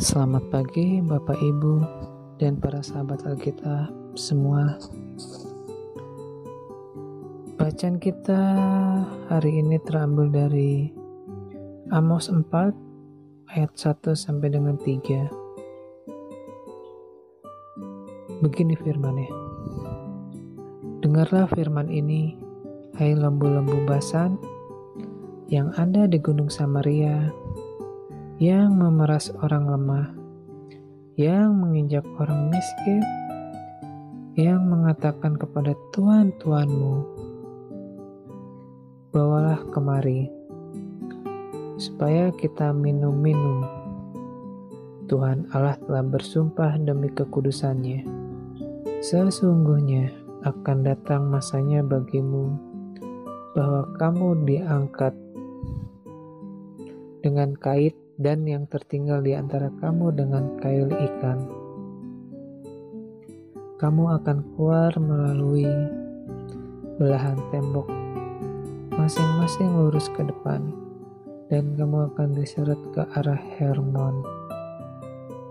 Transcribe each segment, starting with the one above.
Selamat pagi Bapak Ibu dan para sahabat Alkitab semua. Bacaan kita hari ini terambil dari Amos 4 ayat 1 sampai dengan 3. Begini firmannya. Dengarlah firman ini, hai lembu-lembu basan yang ada di Gunung Samaria, yang memeras orang lemah, yang menginjak orang miskin, yang mengatakan kepada tuan-tuanmu, bawalah kemari, supaya kita minum-minum. Tuhan Allah telah bersumpah demi kekudusannya. Sesungguhnya akan datang masanya bagimu bahwa kamu diangkat dengan kait dan yang tertinggal di antara kamu dengan kail ikan. Kamu akan keluar melalui belahan tembok, masing-masing lurus ke depan, dan kamu akan diseret ke arah Hermon.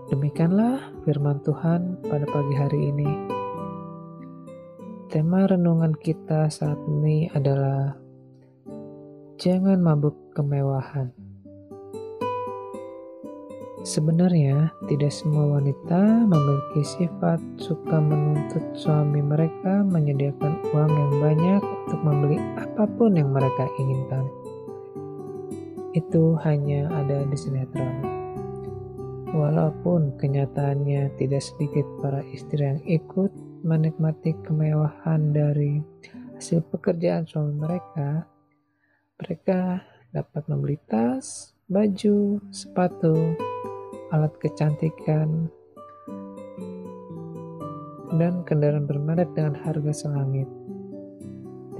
Demikianlah firman Tuhan pada pagi hari ini. Tema renungan kita saat ini adalah jangan mabuk kemewahan. Sebenarnya, tidak semua wanita memiliki sifat suka menuntut suami mereka menyediakan uang yang banyak untuk membeli apa pun yang mereka inginkan. Itu hanya ada di sinetron. Walaupun kenyataannya tidak sedikit para istri yang ikut menikmati kemewahan dari hasil pekerjaan suami mereka, mereka dapat membeli tas, baju, sepatu, alat kecantikan, dan kendaraan bermerek dengan harga selangit.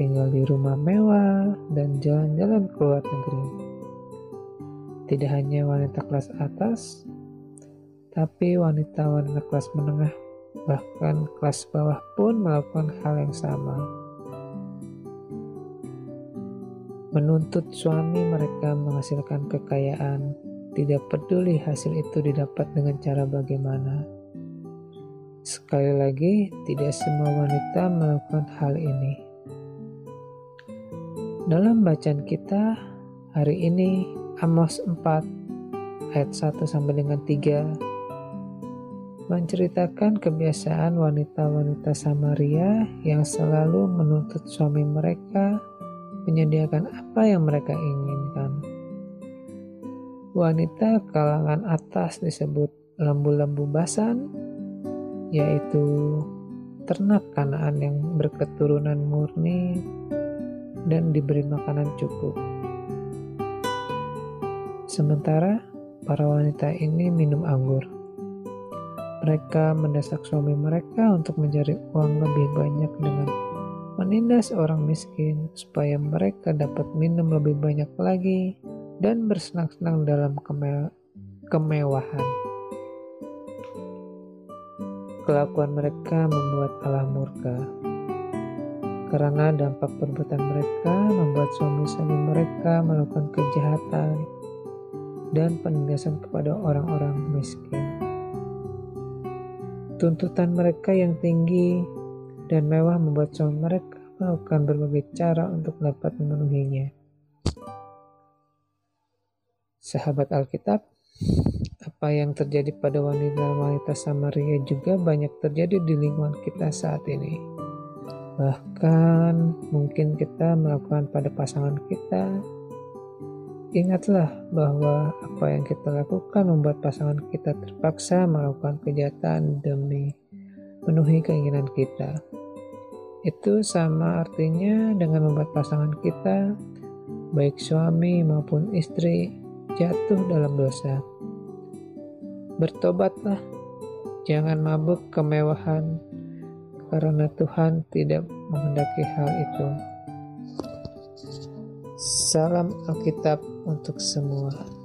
Tinggal di rumah mewah dan jalan-jalan ke luar negeri. Tidak hanya wanita kelas atas, tapi wanita-wanita kelas menengah, bahkan kelas bawah pun melakukan hal yang sama. Menuntut suami mereka menghasilkan kekayaan, tidak peduli hasil itu didapat dengan cara bagaimana. Sekali lagi, tidak semua wanita melakukan hal ini. Dalam bacaan kita hari ini Amos 4 ayat 1 sampai dengan 3 menceritakan kebiasaan wanita-wanita Samaria yang selalu menuntut suami mereka menyediakan apa yang mereka inginkan. Wanita kalangan atas disebut lembu-lembu basan, yaitu ternak kanaan yang berketurunan murni dan diberi makanan cukup. Sementara para wanita ini minum anggur. Mereka mendesak suami mereka untuk mencari uang lebih banyak dengan menindas orang miskin supaya mereka dapat minum lebih banyak lagi dan bersenang-senang dalam keme kemewahan. Kelakuan mereka membuat Allah murka. Karena dampak perbuatan mereka membuat suami-suami mereka melakukan kejahatan dan penindasan kepada orang-orang miskin. Tuntutan mereka yang tinggi dan mewah membuat suami mereka melakukan berbagai cara untuk dapat memenuhinya. Sahabat Alkitab, apa yang terjadi pada wanita-wanita Samaria juga banyak terjadi di lingkungan kita saat ini. Bahkan mungkin kita melakukan pada pasangan kita. Ingatlah bahwa apa yang kita lakukan membuat pasangan kita terpaksa melakukan kejahatan demi memenuhi keinginan kita. Itu sama artinya dengan membuat pasangan kita, baik suami maupun istri, jatuh dalam dosa. Bertobatlah, jangan mabuk kemewahan, karena Tuhan tidak menghendaki hal itu. Salam Alkitab untuk semua.